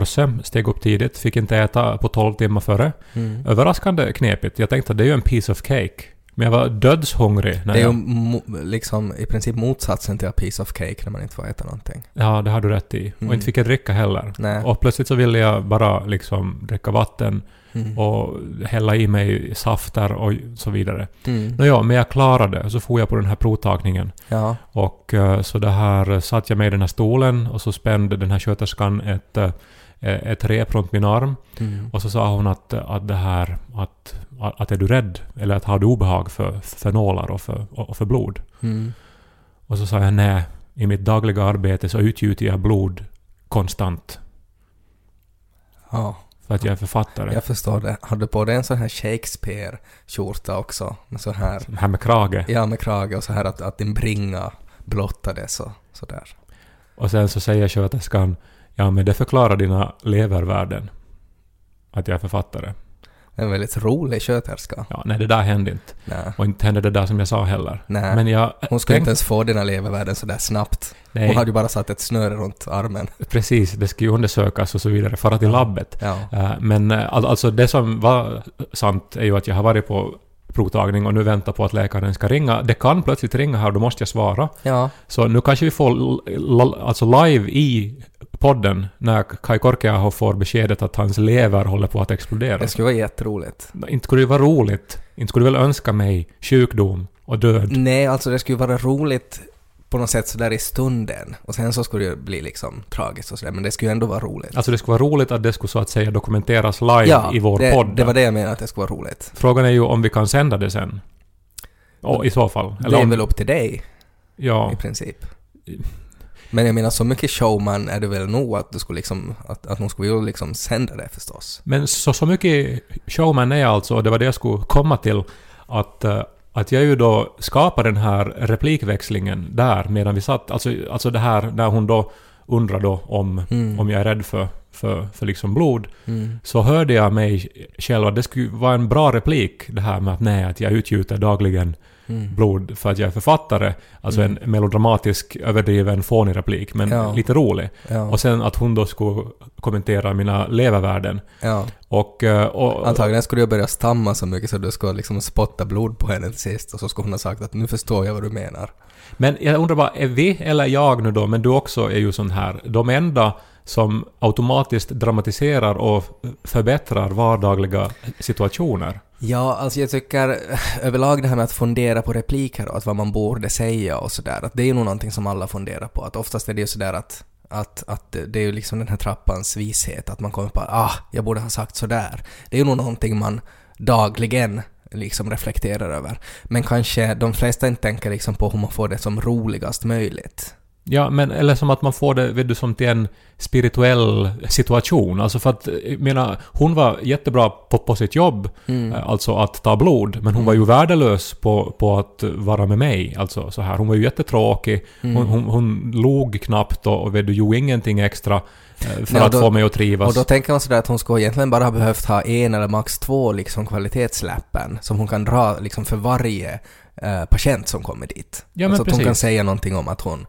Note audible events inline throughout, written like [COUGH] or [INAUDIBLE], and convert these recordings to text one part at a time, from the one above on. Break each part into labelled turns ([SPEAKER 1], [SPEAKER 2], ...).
[SPEAKER 1] morse, steg upp tidigt, fick inte äta på 12 timmar före.
[SPEAKER 2] Mm.
[SPEAKER 1] Överraskande knepigt. Jag tänkte att det är ju en piece of cake. Men jag var dödshungrig när
[SPEAKER 2] Det är ju
[SPEAKER 1] jag...
[SPEAKER 2] mo- liksom i princip motsatsen till a piece of cake när man inte får äta någonting.
[SPEAKER 1] Ja, det har du rätt i. Och
[SPEAKER 2] Mm.
[SPEAKER 1] inte fick jag dricka heller.
[SPEAKER 2] Nej.
[SPEAKER 1] Och plötsligt så ville jag bara liksom dricka vatten
[SPEAKER 2] Mm.
[SPEAKER 1] och hälla i mig safter och så vidare.
[SPEAKER 2] Mm.
[SPEAKER 1] Nåja, men jag klarade det. Så får jag på den här provtagningen.
[SPEAKER 2] Ja.
[SPEAKER 1] Och eh, så det här satt jag mig i den här stolen och så spände den här sköterskan ett, eh, ett rep runt min arm.
[SPEAKER 2] Mm.
[SPEAKER 1] Och så sa hon att, att det här, att, att är du rädd? Eller att har du obehag för, för nålar och för, och för blod?
[SPEAKER 2] Mm.
[SPEAKER 1] Och så sa jag nej, i mitt dagliga arbete så utgjuter jag blod konstant.
[SPEAKER 2] Ja,
[SPEAKER 1] För att jag är författare.
[SPEAKER 2] jag förstår det. Har du på dig en sån här Shakespeare-skjorta också? Med så här,
[SPEAKER 1] Det här med krage.
[SPEAKER 2] ja med krage och så här att, att din bringa blottades och sådär.
[SPEAKER 1] Och sen så säger sköterskan ja men det förklarar dina levervärden. Att jag är författare.
[SPEAKER 2] En väldigt rolig sköterska.
[SPEAKER 1] Ja, nej det där hände inte.
[SPEAKER 2] Nej.
[SPEAKER 1] Och inte hände det där som jag sa heller.
[SPEAKER 2] Nej.
[SPEAKER 1] Men jag
[SPEAKER 2] Hon skulle
[SPEAKER 1] tänk-
[SPEAKER 2] inte ens få dina levervärden sådär snabbt.
[SPEAKER 1] Nej,
[SPEAKER 2] Hon hade ju bara satt ett snöre runt armen.
[SPEAKER 1] precis. Det ska ju undersökas och så vidare. Fara till labbet.
[SPEAKER 2] Ja.
[SPEAKER 1] Eh, Men eh, all- alltså det som var sant är ju att jag har varit på provtagning och nu väntar på att läkaren ska ringa. Det kan plötsligt ringa här och då måste jag svara.
[SPEAKER 2] Ja.
[SPEAKER 1] Så nu kanske vi får alltså live i podden när Kai Korkeaho får beskedet att hans lever håller på att explodera.
[SPEAKER 2] Det skulle vara jätteroligt.
[SPEAKER 1] Inte skulle det vara roligt. Inte skulle du väl önska mig sjukdom och död?
[SPEAKER 2] Nej, alltså det skulle vara roligt på något sätt sådär i stunden. Och sen så skulle det bli liksom tragiskt och sådär, men det skulle ändå vara roligt.
[SPEAKER 1] Alltså det skulle vara roligt att det skulle så att säga dokumenteras live i vår
[SPEAKER 2] det,
[SPEAKER 1] podd.
[SPEAKER 2] det var det jag menade att det skulle vara roligt.
[SPEAKER 1] Frågan är ju om vi kan sända det sen. Och i så fall.
[SPEAKER 2] det är
[SPEAKER 1] om,
[SPEAKER 2] väl upp till dig
[SPEAKER 1] Ja.
[SPEAKER 2] i princip. Men jag menar, så mycket showman är du väl nog att du skulle liksom, att, att någon skulle vilja liksom sända det förstås.
[SPEAKER 1] Men så, så mycket showman är jag alltså, och det var det jag skulle komma till, att, eh, att jag ju då skapade den här replikväxlingen där medan vi satt, alltså, alltså det här när hon då undrar då om,
[SPEAKER 2] Mm.
[SPEAKER 1] om jag är rädd för, för, för liksom blod,
[SPEAKER 2] Mm.
[SPEAKER 1] så hörde jag mig själv att det skulle vara en bra replik det här med att nej, att jag utgjuter dagligen
[SPEAKER 2] Mm.
[SPEAKER 1] blod för att jag är författare. Alltså en melodramatisk, överdriven, fånig replik, men
[SPEAKER 2] Ja.
[SPEAKER 1] lite rolig.
[SPEAKER 2] Ja.
[SPEAKER 1] Och sen att hon då skulle kommentera mina levervärden.
[SPEAKER 2] ja.
[SPEAKER 1] Och, eh, och,
[SPEAKER 2] Antagligen skulle jag börja stamma så mycket så du skulle liksom spotta blod på henne till sist och så skulle hon ha sagt att nu förstår jag vad du menar.
[SPEAKER 1] Men jag undrar bara, är vi eller jag nu då, men du också är ju sån här, de enda som automatiskt dramatiserar och förbättrar vardagliga situationer?
[SPEAKER 2] Ja, alltså jag tycker [SIGHS] överlag det här med att fundera på repliker och att vad man borde säga och sådär, att det är ju nog någonting som alla funderar på. Att oftast är det ju sådär att, att, att det är ju liksom den här trappans vishet, att man kommer på att ah, jag borde ha sagt sådär. Det är ju nog någonting man dagligen liksom reflekterar över. Men kanske de flesta inte tänker liksom på hur man får det som roligast möjligt.
[SPEAKER 1] Ja, men eller som att man får det, vet du, som till en spirituell situation. Alltså för att, jag menar, hon var jättebra på, på sitt jobb,
[SPEAKER 2] Mm.
[SPEAKER 1] eh, alltså att ta blod, men hon var ju värdelös på, på att vara med mig. Alltså så här. Hon var ju jättetråkig,
[SPEAKER 2] Mm.
[SPEAKER 1] hon, hon, hon log knappt och, och vet du, gjorde ingenting extra eh, för
[SPEAKER 2] Ja,
[SPEAKER 1] att
[SPEAKER 2] då-
[SPEAKER 1] få mig att trivas.
[SPEAKER 2] Och då tänker man sådär att hon skulle egentligen bara ha behövt ha en eller max två liksom kvalitetsläppen som hon kan dra liksom för varje eh, patient som kommer dit.
[SPEAKER 1] Ja, men
[SPEAKER 2] alltså att hon kan säga någonting om att hon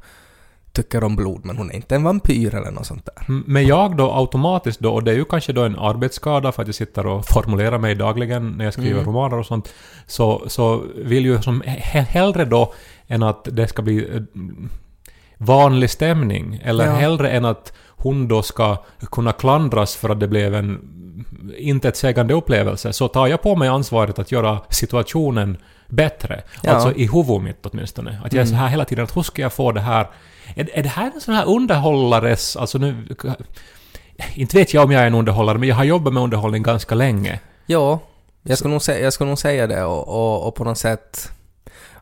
[SPEAKER 2] tycker om blod men hon är inte en vampyr eller något sånt där.
[SPEAKER 1] Mm, Men jag då automatiskt då, och det är ju kanske då en arbetsskada för att jag sitter och formulerar mig dagligen när jag skriver
[SPEAKER 2] Mm.
[SPEAKER 1] romaner och sånt, så, så vill ju som he- hellre då än att det ska bli eh, vanlig stämning, eller
[SPEAKER 2] Ja.
[SPEAKER 1] hellre än att hon då ska kunna klandras för att det blev en intetsägande upplevelse, så tar jag på mig ansvaret att göra situationen bättre.
[SPEAKER 2] Ja.
[SPEAKER 1] Alltså i huvudet mitt åtminstone. Att jag är så här hela tiden, att hur ska jag få det här... Är, är det här en sån här underhållares... Alltså nu... Inte vet jag om jag är en underhållare, men jag har jobbat med underhållning ganska länge.
[SPEAKER 2] Ja, jag skulle nog, jag ska nog säga det och, och, och på något sätt...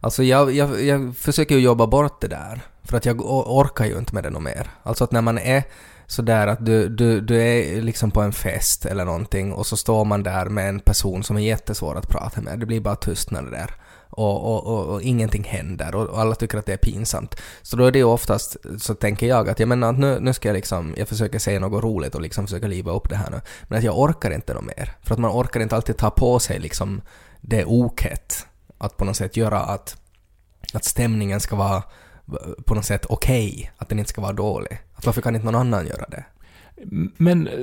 [SPEAKER 2] Alltså jag, jag, jag försöker ju jobba bort det där. För att jag orkar ju inte med det något mer. Alltså att när man är sådär att du, du, du är liksom på en fest eller någonting och så står man där med en person som är jättesvår att prata med. Det blir bara tystnad där. Och, och, och, och ingenting händer och, alla tycker att det är pinsamt. Så då är det ju oftast, så tänker jag att jag menar att nu, nu ska jag liksom, jag försöker säga något roligt och liksom försöka liva upp det här nu. Men att jag orkar inte något mer. För att man orkar inte alltid ta på sig liksom det oket. Att på något sätt göra att, att stämningen ska vara på något sätt okej. att den inte ska vara dålig. Att varför kan inte någon annan göra det?
[SPEAKER 1] Men eh,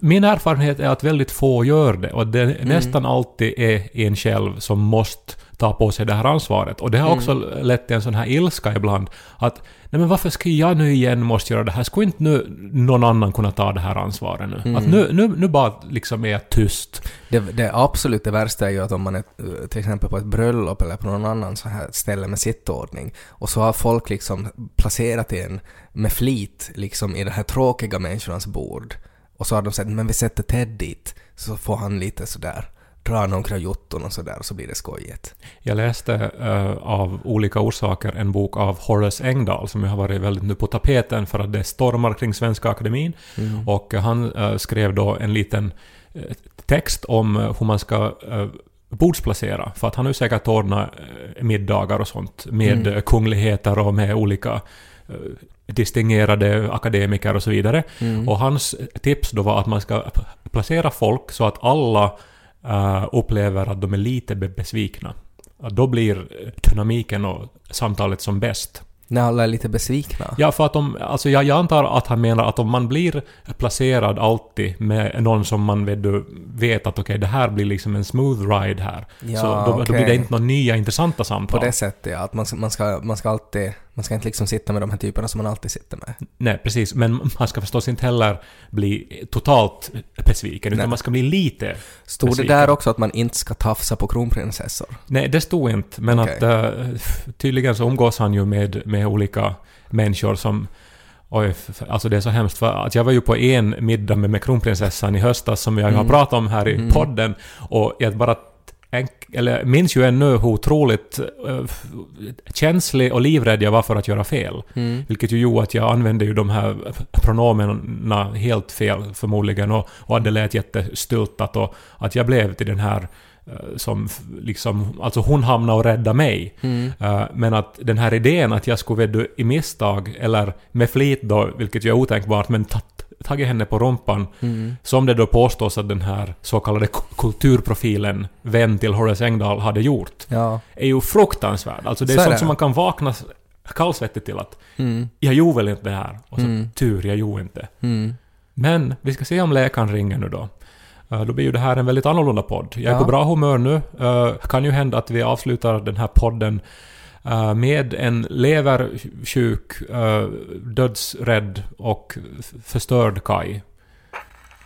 [SPEAKER 1] min erfarenhet är att väldigt få gör det och det
[SPEAKER 2] Mm.
[SPEAKER 1] nästan alltid är en själv som måste ta på sig det här ansvaret. Och det har
[SPEAKER 2] Mm.
[SPEAKER 1] också lett till en sån här ilska ibland att nej men varför ska jag nu igen måste göra det här? Skulle inte nu någon annan kunna ta det här ansvaret nu?
[SPEAKER 2] Mm.
[SPEAKER 1] Att nu, nu, nu bara liksom är jag tyst.
[SPEAKER 2] Det, det absolut det värsta är ju att om man är eh, till exempel på ett bröllop eller på någon annan så här ställe med sittordning och så har folk liksom placerat en med flit liksom i de här tråkiga människornas bord och så har de sagt men vi sätter Ted dit så får han lite sådär dra några jotton och sådär så blir det skojigt.
[SPEAKER 1] Jag läste eh, av olika orsaker en bok av Horace Engdahl som har varit väldigt nu på tapeten för att det stormar kring Svenska Akademin.
[SPEAKER 2] Mm.
[SPEAKER 1] Och han eh, skrev då en liten eh, text om hur man ska bordsplacera. För att han har ju säkert ordnat middagar och sånt med
[SPEAKER 2] Mm.
[SPEAKER 1] kungligheter och med olika distingerade akademiker och så vidare.
[SPEAKER 2] Mm.
[SPEAKER 1] Och hans tips då var att man ska placera folk så att alla eh, upplever att de är lite be- besvikna. Då blir eh, dynamiken och samtalet som bäst.
[SPEAKER 2] När alla är lite besvikna.
[SPEAKER 1] Ja, för att om, alltså jag, jag antar att han menar att om man blir placerad alltid med någon som man vet, vet att okej, det här blir liksom en smooth ride här.
[SPEAKER 2] Ja,
[SPEAKER 1] så då, då
[SPEAKER 2] okej.
[SPEAKER 1] blir det inte några nya intressanta
[SPEAKER 2] På
[SPEAKER 1] samtal.
[SPEAKER 2] det sättet ja, att man, man, ska, man ska alltid, man ska inte liksom sitta med de här typerna som man alltid sitter med.
[SPEAKER 1] Nej, precis. Men man ska förstås inte heller bli totalt besviken, utan man ska bli lite
[SPEAKER 2] Stod det
[SPEAKER 1] Besviken.
[SPEAKER 2] där också att man inte ska tafsa på kronprinsessor?
[SPEAKER 1] Nej, det stod inte, men
[SPEAKER 2] Okej.
[SPEAKER 1] att uh, tydligen så umgås han ju med, med olika människor som Oj, alltså det är så hemskt för att jag var ju på en middag med, med kronprinsessan i höstas som jag ju har
[SPEAKER 2] Mm.
[SPEAKER 1] pratat om här i
[SPEAKER 2] Mm.
[SPEAKER 1] podden och jag bara tänk, eller minns ju ännu hur otroligt f- känslig och livrädd jag var för att göra fel.
[SPEAKER 2] Mm.
[SPEAKER 1] Vilket ju gjorde att jag använde ju de här pronomenerna helt fel förmodligen och, och att det lät jättestyltat och att jag blev till den här eh, som liksom, alltså hon hamnade och räddade mig.
[SPEAKER 2] Mm.
[SPEAKER 1] Eh, Men att den här idén att jag skulle i misstag, eller med flit då, vilket ju är otänkbart, men ta- tagit henne på rumpan,
[SPEAKER 2] Mm.
[SPEAKER 1] som det då påstås att den här så kallade ku- kulturprofilen, vän till Horace Engdahl, hade gjort,
[SPEAKER 2] Ja.
[SPEAKER 1] är ju fruktansvärd. Alltså det är
[SPEAKER 2] Så är
[SPEAKER 1] sånt
[SPEAKER 2] det.
[SPEAKER 1] som man kan vakna kallsvettigt till att
[SPEAKER 2] Mm.
[SPEAKER 1] jag gjorde väl inte det här. Och så
[SPEAKER 2] Mm.
[SPEAKER 1] tur, jag gjorde inte.
[SPEAKER 2] Mm.
[SPEAKER 1] Men vi ska se om läkaren ringer nu då. Eh, Då blir ju det här en väldigt annorlunda podd. Jag är
[SPEAKER 2] Ja.
[SPEAKER 1] på bra humör nu. Eh, Kan ju hända att vi avslutar den här podden eh, med en leversjuk, eh, dödsrädd och förstörd Kai.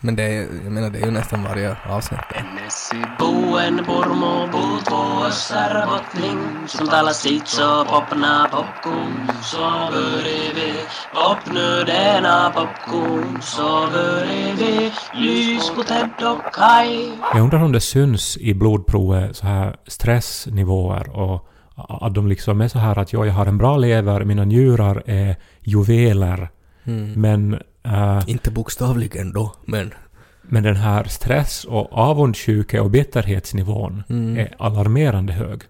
[SPEAKER 2] Men det är, jag menar, det är ju nästan varje avsnitt. det.
[SPEAKER 3] Messi buen purmo puut össärbotling Som talar sitt så popna popcorn Så börjar vi popnu denna popcorn Så börjar vi lys på Ted och Kai
[SPEAKER 1] Jag undrar om det syns i blodprovet så här stressnivåer och att de liksom är så här att ja, jag har en bra lever, mina njurar är juveler,
[SPEAKER 2] Mm.
[SPEAKER 1] men eh,
[SPEAKER 2] Inte bokstavligen då, men...
[SPEAKER 1] Men den här stress och avundsjuke och bitterhetsnivån
[SPEAKER 2] Mm.
[SPEAKER 1] är alarmerande hög.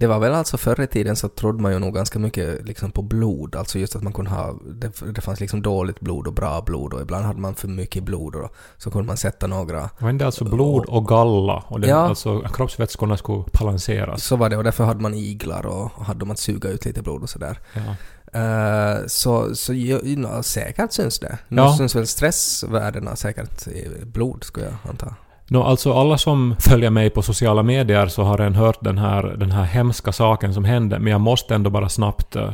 [SPEAKER 2] Det var väl alltså förr i tiden så trodde man ju nog ganska mycket liksom på blod, alltså just att man kunde ha, det, det fanns liksom dåligt blod och bra blod och ibland hade man för mycket blod och så kunde man sätta några.
[SPEAKER 1] Men det är alltså blod och galla och det,
[SPEAKER 2] Ja.
[SPEAKER 1] alltså kroppsvätskorna skulle balanseras.
[SPEAKER 2] Så var det och därför hade man iglar och, hade de att suga ut lite blod och sådär.
[SPEAKER 1] Ja.
[SPEAKER 2] Eh, så så nå, säkert syns det. Nu
[SPEAKER 1] Ja.
[SPEAKER 2] syns väl stressvärdena säkert i blod, skulle jag anta.
[SPEAKER 1] Nå, alltså alla som följer mig på sociala medier så har redan hört den här, den här hemska saken som hände, men jag måste ändå bara snabbt uh,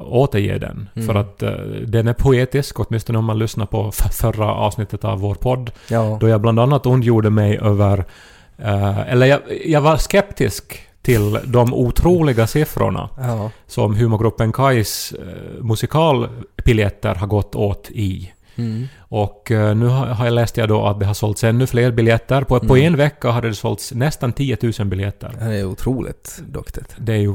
[SPEAKER 1] återge den.
[SPEAKER 2] Mm.
[SPEAKER 1] För att eh, den är poetisk, åtminstone om man lyssnar på förra avsnittet av vår podd.
[SPEAKER 2] Ja.
[SPEAKER 1] Då jag bland annat ondgjorde mig över... eh, eller jag, jag var skeptisk till de otroliga siffrorna
[SPEAKER 2] ja.
[SPEAKER 1] som humorgruppen Kais eh, musikalbiljetter har gått åt i.
[SPEAKER 2] Mm.
[SPEAKER 1] Och eh, nu har, jag läst jag då att det har sålts ännu fler biljetter. På, på
[SPEAKER 2] Mm.
[SPEAKER 1] en vecka hade det sålts nästan 10 000 biljetter.
[SPEAKER 2] Det är otroligt duktigt.
[SPEAKER 1] Det är ju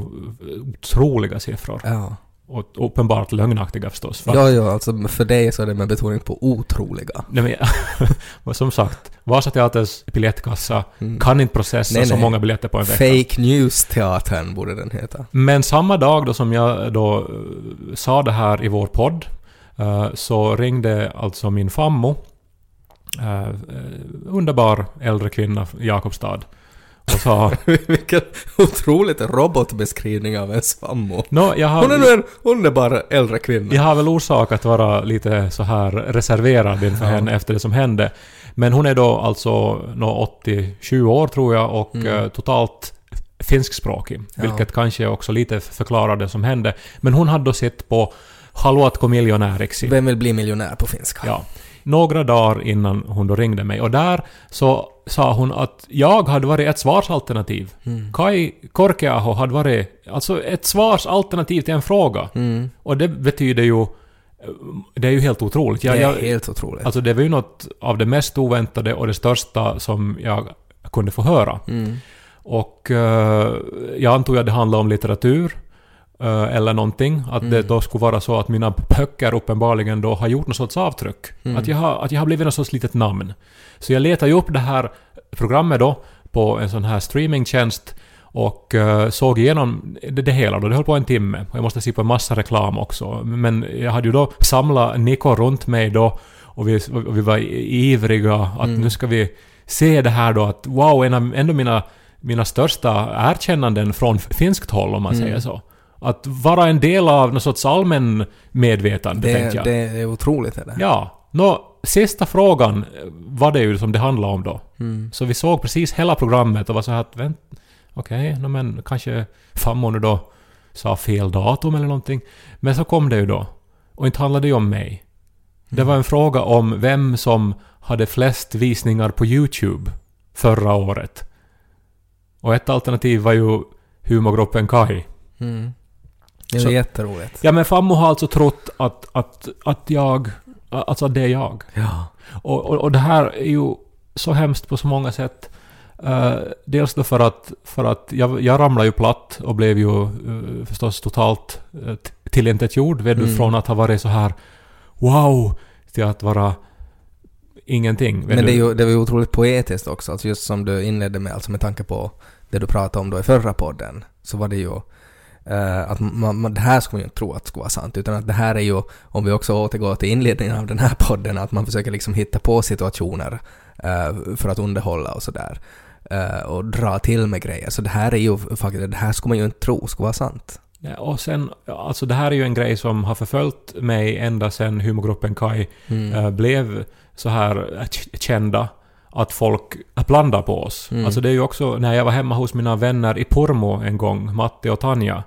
[SPEAKER 1] otroliga siffror.
[SPEAKER 2] Ja.
[SPEAKER 1] Och uppenbart lögnaktiga förstås. För,
[SPEAKER 2] Ja, ja, alltså för dig så är det med betoning på otroliga.
[SPEAKER 1] Nej, men, [LAUGHS] som sagt, Vasateaters biljettkassa
[SPEAKER 2] Mm.
[SPEAKER 1] kan inte processa
[SPEAKER 2] Nej,
[SPEAKER 1] så
[SPEAKER 2] nej.
[SPEAKER 1] många biljetter på en vecka.
[SPEAKER 2] Fake News-teatern borde den heta.
[SPEAKER 1] Men samma dag då som jag då eh, sa det här i vår podd eh, så ringde alltså min fammo, eh, eh, underbar äldre kvinna i Jakobstad. och sa [LAUGHS]
[SPEAKER 2] Vilken otroligt robotbeskrivning av en svammo.
[SPEAKER 1] Nå, jag har,
[SPEAKER 2] Hon är nu en underbar äldre kvinna.
[SPEAKER 1] jag har väl orsak att vara lite så här reserverad inför
[SPEAKER 2] Ja.
[SPEAKER 1] henne efter det som hände. Men hon är då alltså nå 87 år tror jag och
[SPEAKER 2] Mm.
[SPEAKER 1] eh, totalt finskspråkig.
[SPEAKER 2] Ja.
[SPEAKER 1] Vilket kanske också lite förklarar det som hände. Men hon hade då sett på Haluatko miljonäriksi.
[SPEAKER 2] Vem vill bli miljonär på finska?
[SPEAKER 1] Ja. Några dagar innan hon då ringde mig. Och där så sa hon att jag hade varit ett svarsalternativ.
[SPEAKER 2] Mm.
[SPEAKER 1] Kai Korkeaho hade varit alltså ett svarsalternativ till en fråga.
[SPEAKER 2] Mm.
[SPEAKER 1] Och det betyder ju... Det är ju helt otroligt. Jag,
[SPEAKER 2] det är helt otroligt.
[SPEAKER 1] alltså det var ju något av det mest oväntade och det största som jag kunde få höra.
[SPEAKER 2] Mm.
[SPEAKER 1] Och eh, jag antog att det handlade om litteratur eller någonting. Att det
[SPEAKER 2] Mm.
[SPEAKER 1] då skulle vara så att mina böcker uppenbarligen då har gjort något sorts avtryck.
[SPEAKER 2] Mm.
[SPEAKER 1] Att, jag har, att jag har blivit något sorts litet namn. Så jag letade ju upp det här programmet då på en sån här streamingtjänst och eh, såg igenom det, det hela då. Det höll på en timme. Och jag måste se på en massa reklam också. Men jag hade ju då samlat Niko runt mig då och vi, och vi var ivriga att
[SPEAKER 2] Mm.
[SPEAKER 1] nu ska vi se det här då att wow, en av ändå mina, mina största erkännanden från finskt håll om man
[SPEAKER 2] Mm.
[SPEAKER 1] säger så. Att vara en del av någon sorts allmän medvetande,
[SPEAKER 2] det,
[SPEAKER 1] tänkte jag.
[SPEAKER 2] det är otroligt är det.
[SPEAKER 1] Ja. Nå, sista frågan var det ju som det handlade om då.
[SPEAKER 2] Mm.
[SPEAKER 1] Så vi såg precis hela programmet och var så här att vänt, okej, nå men kanske Fammo nu då sa fel datum eller någonting. Men så kom det ju då. Och inte handlade det ju om mig. Det var en fråga om vem som hade flest visningar på YouTube förra året. Och ett alternativ var ju humorgruppen Kai.
[SPEAKER 2] Mm. Det är
[SPEAKER 1] Så-
[SPEAKER 2] jätteroligt.
[SPEAKER 1] Ja men Fammo har alltså trott att, att, att jag... Alltså att det är jag.
[SPEAKER 2] Ja.
[SPEAKER 1] Och, och, och det här är ju så hemskt på så många sätt. Eh, dels då för att, för att jag, jag ramlade ju platt och blev ju eh, förstås totalt uh, tillintetgjord vet du,
[SPEAKER 2] Mm.
[SPEAKER 1] från att ha varit så här wow till att vara ingenting.
[SPEAKER 2] Men det, är ju, det var ju otroligt poetiskt också, alltså just som du inledde med, alltså med tanke på det du pratade om då i förra podden, så var det ju eh, att man, man, det här skulle man ju inte tro att skulle vara sant, utan att det här är ju, om vi också återgår till inledningen av den här podden, att man försöker liksom hitta på situationer eh, för att underhålla och sådär. eh, och dra till med grejer. Så det här är ju faktiskt, det här skulle man ju inte tro skulle vara sant.
[SPEAKER 1] Ja, och sen, alltså det här är ju en grej som har förföljt mig ända sedan humorgruppen Kai
[SPEAKER 2] Mm.
[SPEAKER 1] blev så här kända att folk blandar på oss.
[SPEAKER 2] Mm.
[SPEAKER 1] Alltså det är ju också, när jag var hemma hos mina vänner i Pormo en gång, Matti och Tanja,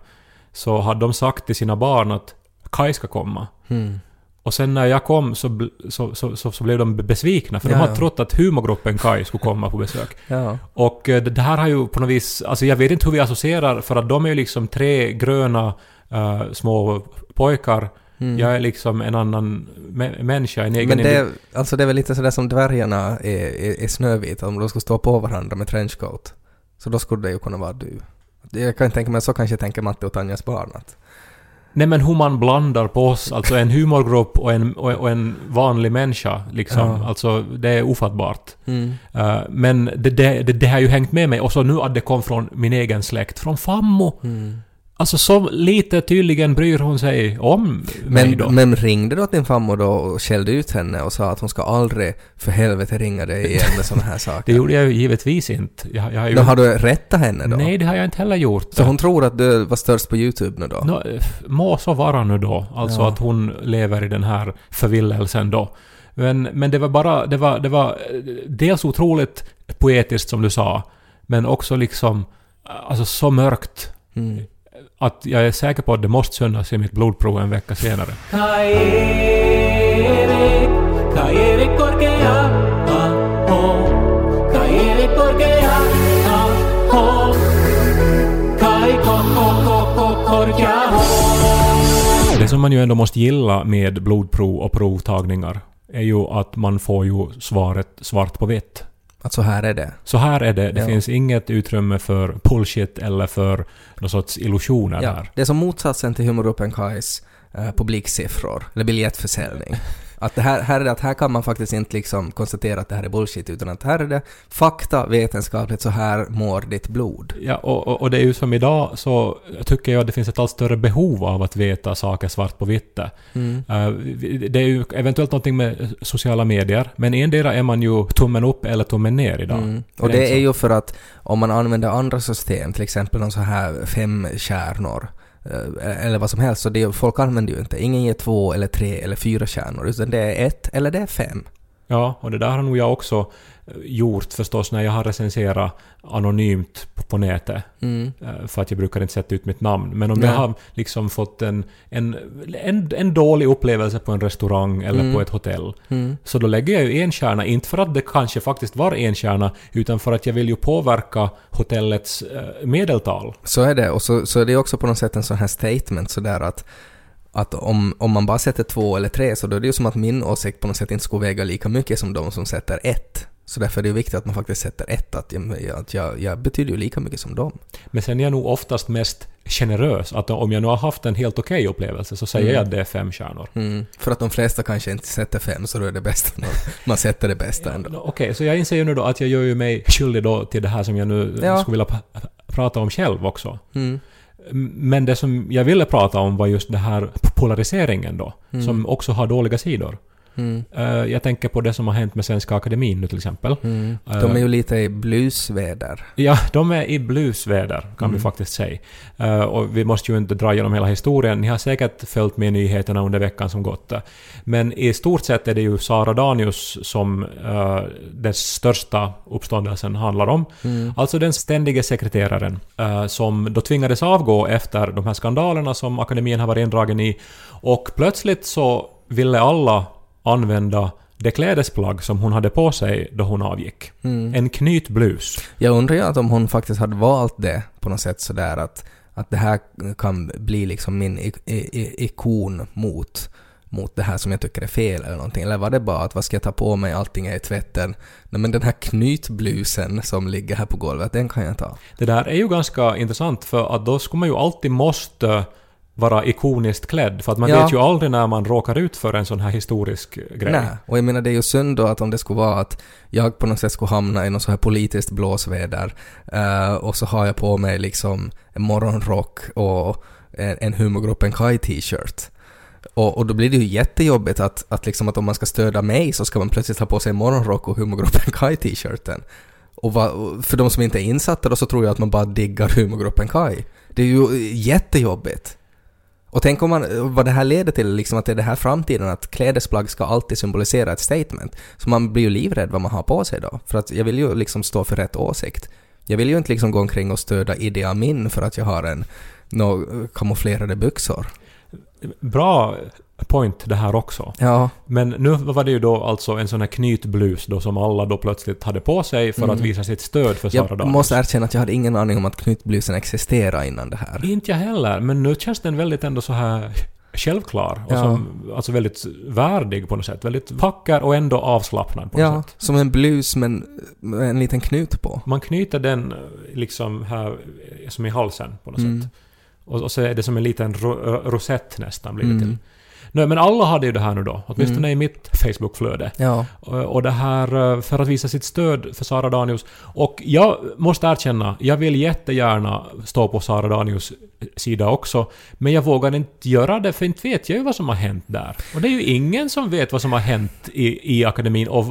[SPEAKER 1] så hade de sagt till sina barn att Kai ska komma.
[SPEAKER 2] Mm.
[SPEAKER 1] Och sen när jag kom så, så, så, så, så blev de besvikna, för
[SPEAKER 2] Ja,
[SPEAKER 1] de har
[SPEAKER 2] ja.
[SPEAKER 1] trott att humorgruppen Kai skulle komma på besök. [LAUGHS]
[SPEAKER 2] Ja.
[SPEAKER 1] Och eh, det här har ju på något vis, alltså jag vet inte hur vi associerar, för att de är ju liksom tre gröna eh, små pojkar.
[SPEAKER 2] Mm.
[SPEAKER 1] Jag är liksom en annan mä- människa, en egen
[SPEAKER 2] Men det, är- alltså det är väl lite sådär som dvärgarna är, är, är snövita, om de skulle stå på varandra med trenchcoat. Så då skulle det ju kunna vara du. Jag kan tänka mig, så kanske tänker Matte och Tanjas barn att...
[SPEAKER 1] Nej men hur man blandar på oss, alltså en humorgrupp och en, och, en vanlig människa liksom.
[SPEAKER 2] Ja.
[SPEAKER 1] Alltså det är ofattbart.
[SPEAKER 2] Mm.
[SPEAKER 1] Eh, men det, det, det, det har ju hängt med mig och så nu att det kom från min egen släkt, från Fammo.
[SPEAKER 2] Mm.
[SPEAKER 1] Alltså så lite tydligen bryr hon sig om mig då.
[SPEAKER 2] Men, men ringde du åt din farmor då och skällde ut henne och sa att hon ska aldrig för helvete ringa dig igen med såna här [LAUGHS] saker?
[SPEAKER 1] det gjorde jag ju givetvis inte. Jag, jag har ju...
[SPEAKER 2] Då har du rättat henne då?
[SPEAKER 1] Nej, det har jag inte heller gjort.
[SPEAKER 2] Så hon tror att du var störst på YouTube nu då?
[SPEAKER 1] Nå, må så vara nu då. Alltså
[SPEAKER 2] Ja.
[SPEAKER 1] att hon lever i den här förvillelsen då. Men, men det var bara... Det var, det var eh, dels otroligt poetiskt som du sa, men också liksom... Alltså så mörkt
[SPEAKER 2] Mm
[SPEAKER 1] att jag är säker på att det måste synas i mitt blodprov en vecka senare. Det som man ju ändå måste gilla med blodprov och provtagningar är ju att man får ju svaret svart på vitt.
[SPEAKER 2] Att så här är det?
[SPEAKER 1] Så här är det. Det
[SPEAKER 2] Ja.
[SPEAKER 1] finns inget utrymme för bullshit eller för någon sorts illusioner
[SPEAKER 2] Ja,
[SPEAKER 1] här.
[SPEAKER 2] det är som motsatsen till humorgruppen Kais eh, publiksiffror, eller biljettförsäljning. Att det här, här, är det, att här kan man faktiskt inte liksom konstatera att det här är bullshit, utan att här är det fakta, vetenskapligt, så här mår ditt blod.
[SPEAKER 1] Ja, och, och, och det är ju som idag så tycker jag att det finns ett allt större behov av att veta saker svart på vitt.
[SPEAKER 2] Mm.
[SPEAKER 1] Eh, det är ju eventuellt någonting med sociala medier, men endera är man ju tummen upp eller tummen ner idag.
[SPEAKER 2] Mm. Och
[SPEAKER 1] Är det
[SPEAKER 2] det
[SPEAKER 1] inte
[SPEAKER 2] är ju för att om man använder andra system, till exempel någon så här fem kärnor, Eh, eh, eller vad som helst, så det, folk använder ju inte, ingen ger två eller tre eller fyra kärnor, utan det är ett eller det är fem.
[SPEAKER 1] Ja, och det där har nog jag också gjort förstås när jag har recenserat anonymt på- på nätet.
[SPEAKER 2] Mm.
[SPEAKER 1] Eh, För att jag brukar inte sätta ut mitt namn. Men om
[SPEAKER 2] Nej.
[SPEAKER 1] jag har liksom fått en, en, en, en dålig upplevelse på en restaurang eller
[SPEAKER 2] Mm.
[SPEAKER 1] på ett hotell.
[SPEAKER 2] Mm.
[SPEAKER 1] Så då lägger jag ju en kärna, inte för att det kanske faktiskt var en kärna, utan för att jag vill ju påverka hotellets eh, medeltal.
[SPEAKER 2] Så är det, och så, så är det också på något sätt en sån här statement sådär att att om, om man bara sätter två eller tre så då är det ju som att min åsikt på något sätt inte skulle väga lika mycket som de som sätter ett. Så därför är det viktigt att man faktiskt sätter ett, att jag, att jag, jag betyder ju lika mycket som dem.
[SPEAKER 1] Men sen är jag nog oftast mest generös. Att om jag nu har haft en helt okej upplevelse så säger
[SPEAKER 2] Mm.
[SPEAKER 1] jag att det är fem kärnor.
[SPEAKER 2] Mm. För att de flesta kanske inte sätter fem, så då är det bäst [LAUGHS] man, sätter det bästa ändå.
[SPEAKER 1] Ja, Okej, så jag inser ju nu då att jag gör ju mig skyldig då till det här som jag nu
[SPEAKER 2] Ja.
[SPEAKER 1] skulle vilja prata om själv också.
[SPEAKER 2] Mm.
[SPEAKER 1] Men det som jag ville prata om var just det här polariseringen då,
[SPEAKER 2] Mm.
[SPEAKER 1] som också har dåliga sidor.
[SPEAKER 2] Mm.
[SPEAKER 1] Eh, Jag tänker på det som har hänt med Svenska Akademin nu till exempel.
[SPEAKER 2] Mm.
[SPEAKER 1] Eh.
[SPEAKER 2] De är ju lite i bluesväder.
[SPEAKER 1] Ja, de är i bluesväder kan
[SPEAKER 2] Mm.
[SPEAKER 1] vi faktiskt säga. Eh, och vi måste ju inte dra igenom hela historien. Ni har säkert följt med nyheterna under veckan som gått. Men i stort sett är det ju Sara Danius som uh, den största uppståndelsen handlar om.
[SPEAKER 2] Mm.
[SPEAKER 1] Alltså den ständige sekreteraren som då tvingades avgå efter de här skandalerna som akademin har varit indragen i. Och plötsligt så ville alla använda det klädesplagg som hon hade på sig då hon avgick.
[SPEAKER 2] Mm.
[SPEAKER 1] En knytblus.
[SPEAKER 2] Jag undrar ju om hon faktiskt hade valt det på något sätt sådär att, att det här kan bli liksom min i, i, i, ikon mot, mot det här som jag tycker är fel eller någonting. Eller var det bara att vad ska jag ta på mig, allting är i tvätten. Nej men den här knytblusen som ligger här på golvet, den kan jag ta.
[SPEAKER 1] Det där är ju ganska intressant för att då skulle man ju alltid måste vara ikoniskt klädd för att man
[SPEAKER 2] Ja.
[SPEAKER 1] vet ju aldrig när man råkar ut för en sån här historisk grej.
[SPEAKER 2] Nej, och jag menar det är ju synd då att om det skulle vara att jag på något sätt skulle hamna i något så här politiskt blåsväder eh, och så har jag på mig liksom en morgonrock och en, en humorgruppen Kai t-shirt. Och, och då blir det ju jättejobbigt att, att, liksom att om man ska stödja mig så ska man plötsligt ha på sig morgonrock och humorgruppen Kai t-shirten. Och, va, för de som inte är insatta då så tror jag att man bara diggar humorgruppen Kai. Det är ju jättejobbigt. Och tänk om man, vad det här leder till, liksom att det är det här framtiden, att klädesplagg ska alltid symbolisera ett statement. Så man blir ju livrädd vad man har på sig då. För att jag vill ju liksom stå för rätt åsikt. Jag vill ju inte liksom gå omkring och stödja Idi Amin för att jag har en nå kamouflerade byxor.
[SPEAKER 1] Bra point det här också.
[SPEAKER 2] Ja.
[SPEAKER 1] Men nu var det ju då alltså en sån här knytblus då som alla då plötsligt hade på sig för
[SPEAKER 2] Mm.
[SPEAKER 1] att visa sitt stöd för Sara
[SPEAKER 2] Jag
[SPEAKER 1] Danius.
[SPEAKER 2] måste erkänna att jag hade ingen aning om att knytblusen existerade innan det här.
[SPEAKER 1] Inte jag heller, men nu känns den väldigt ändå så här självklar och
[SPEAKER 2] Ja.
[SPEAKER 1] som, alltså väldigt värdig på något sätt. Väldigt vacker och ändå avslappnad på något
[SPEAKER 2] Ja,
[SPEAKER 1] sätt.
[SPEAKER 2] som en blus men med en liten knut på.
[SPEAKER 1] Man knyter den eh, liksom här eh, som i halsen på något
[SPEAKER 2] Mm.
[SPEAKER 1] sätt. Och, och så är det som en liten ro, eh, rosett nästan blir det
[SPEAKER 2] Mm.
[SPEAKER 1] till. Nej, men alla hade ju det här nu då, åtminstone
[SPEAKER 2] Mm.
[SPEAKER 1] i mitt Facebook-flöde.
[SPEAKER 2] Ja.
[SPEAKER 1] Och och det här eh, för att visa sitt stöd för Sara Danius. Och jag måste erkänna, jag vill jättegärna stå på Sara Danius sida också. Men jag vågar inte göra det för inte vet jag ju vad som har hänt där. Och det är ju ingen som vet vad som har hänt i, i akademin och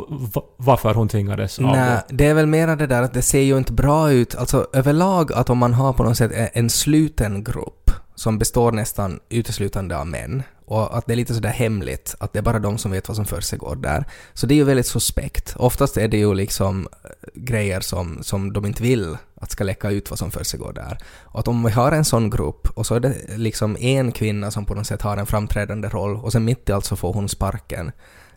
[SPEAKER 1] varför hon tvingades avgå.
[SPEAKER 2] Nej, det är väl mera det där att det ser ju inte bra ut. Alltså överlag att om man har på något sätt en sluten grupp som består nästan uteslutande av män och att det är lite sådär hemligt, att det är bara de som vet vad som försiggår där. Så det är ju väldigt suspekt. Oftast är det ju liksom eh, grejer som, som de inte vill att ska läcka ut vad som försiggår där. Och att om vi har en sån grupp och så är det liksom en kvinna som på något sätt har en framträdande roll och sen mitt i allt så får hon sparken.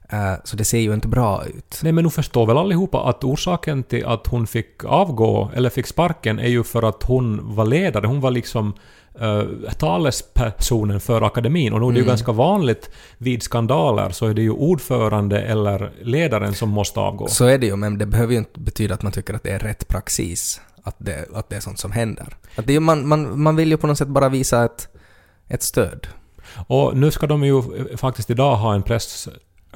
[SPEAKER 2] Eh, så det ser ju inte bra ut.
[SPEAKER 1] Nej men nu förstår väl allihopa att orsaken till att hon fick avgå, eller fick sparken, är ju för att hon var ledare. Hon var liksom uh, talespersonen för akademin. Och nu är det ju
[SPEAKER 2] Mm.
[SPEAKER 1] ganska vanligt vid skandaler så är det ju ordförande eller ledaren som måste avgå.
[SPEAKER 2] Så är det ju, men det behöver ju inte betyda att man tycker att det är rätt praxis. Att det, att det är sånt som händer. Att det är, man, man, man vill ju på något sätt bara visa ett, ett stöd.
[SPEAKER 1] Och nu ska de ju eh, faktiskt idag ha en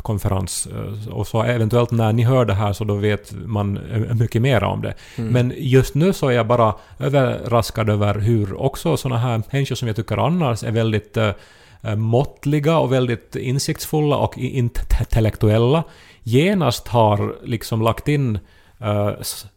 [SPEAKER 1] konferens. eh, Och så eventuellt när ni hör det här så då vet man eh, mycket mer om det.
[SPEAKER 2] Mm.
[SPEAKER 1] Men just nu så är jag bara överraskad över hur också såna här människor som jag tycker annars är väldigt eh, måttliga och väldigt insiktsfulla och intellektuella genast har liksom lagt in eh,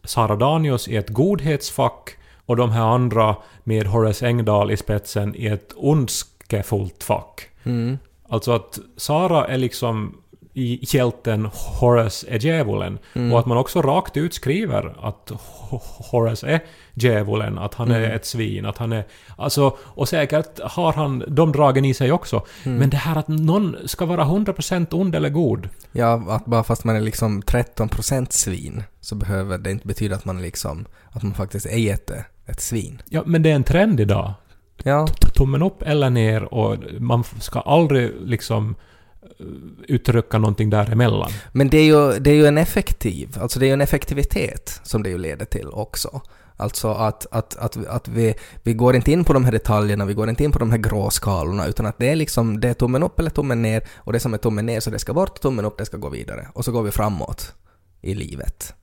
[SPEAKER 1] Sara Danius i ett godhetsfack och de här andra med Horace Engdahl i spetsen i ett ondskefullt fack.
[SPEAKER 2] Mm.
[SPEAKER 1] Alltså att Sara är liksom hjälten Horace är djävulen.
[SPEAKER 2] Mm.
[SPEAKER 1] Och att man också rakt ut skriver att Ho- Horace är djävulen, att han är
[SPEAKER 2] Mm.
[SPEAKER 1] ett svin, att han är... Alltså, och säkert har han de dragen i sig också.
[SPEAKER 2] Mm.
[SPEAKER 1] Men det här att någon ska vara 100% ond eller god.
[SPEAKER 2] Ja, att bara fast man är liksom 13% svin så behöver det inte betyda att man är liksom, att man faktiskt är jätte, ett svin.
[SPEAKER 1] Ja, men det är en trend idag.
[SPEAKER 2] Ja,
[SPEAKER 1] Tummen upp eller ner och man ska aldrig liksom Eh, uttrycka någonting däremellan.
[SPEAKER 2] men det är ju, det är ju en effektiv, alltså det är ju en effektivitet som det ju leder till också. Alltså att, att, att, att vi, vi går inte in på de här detaljerna, vi går inte in på de här gråskalorna, utan att det är liksom, det är tummen upp eller tummen ner, och det som är tummen ner så det ska bort, tummen upp det ska gå vidare. Och så går vi framåt i livet.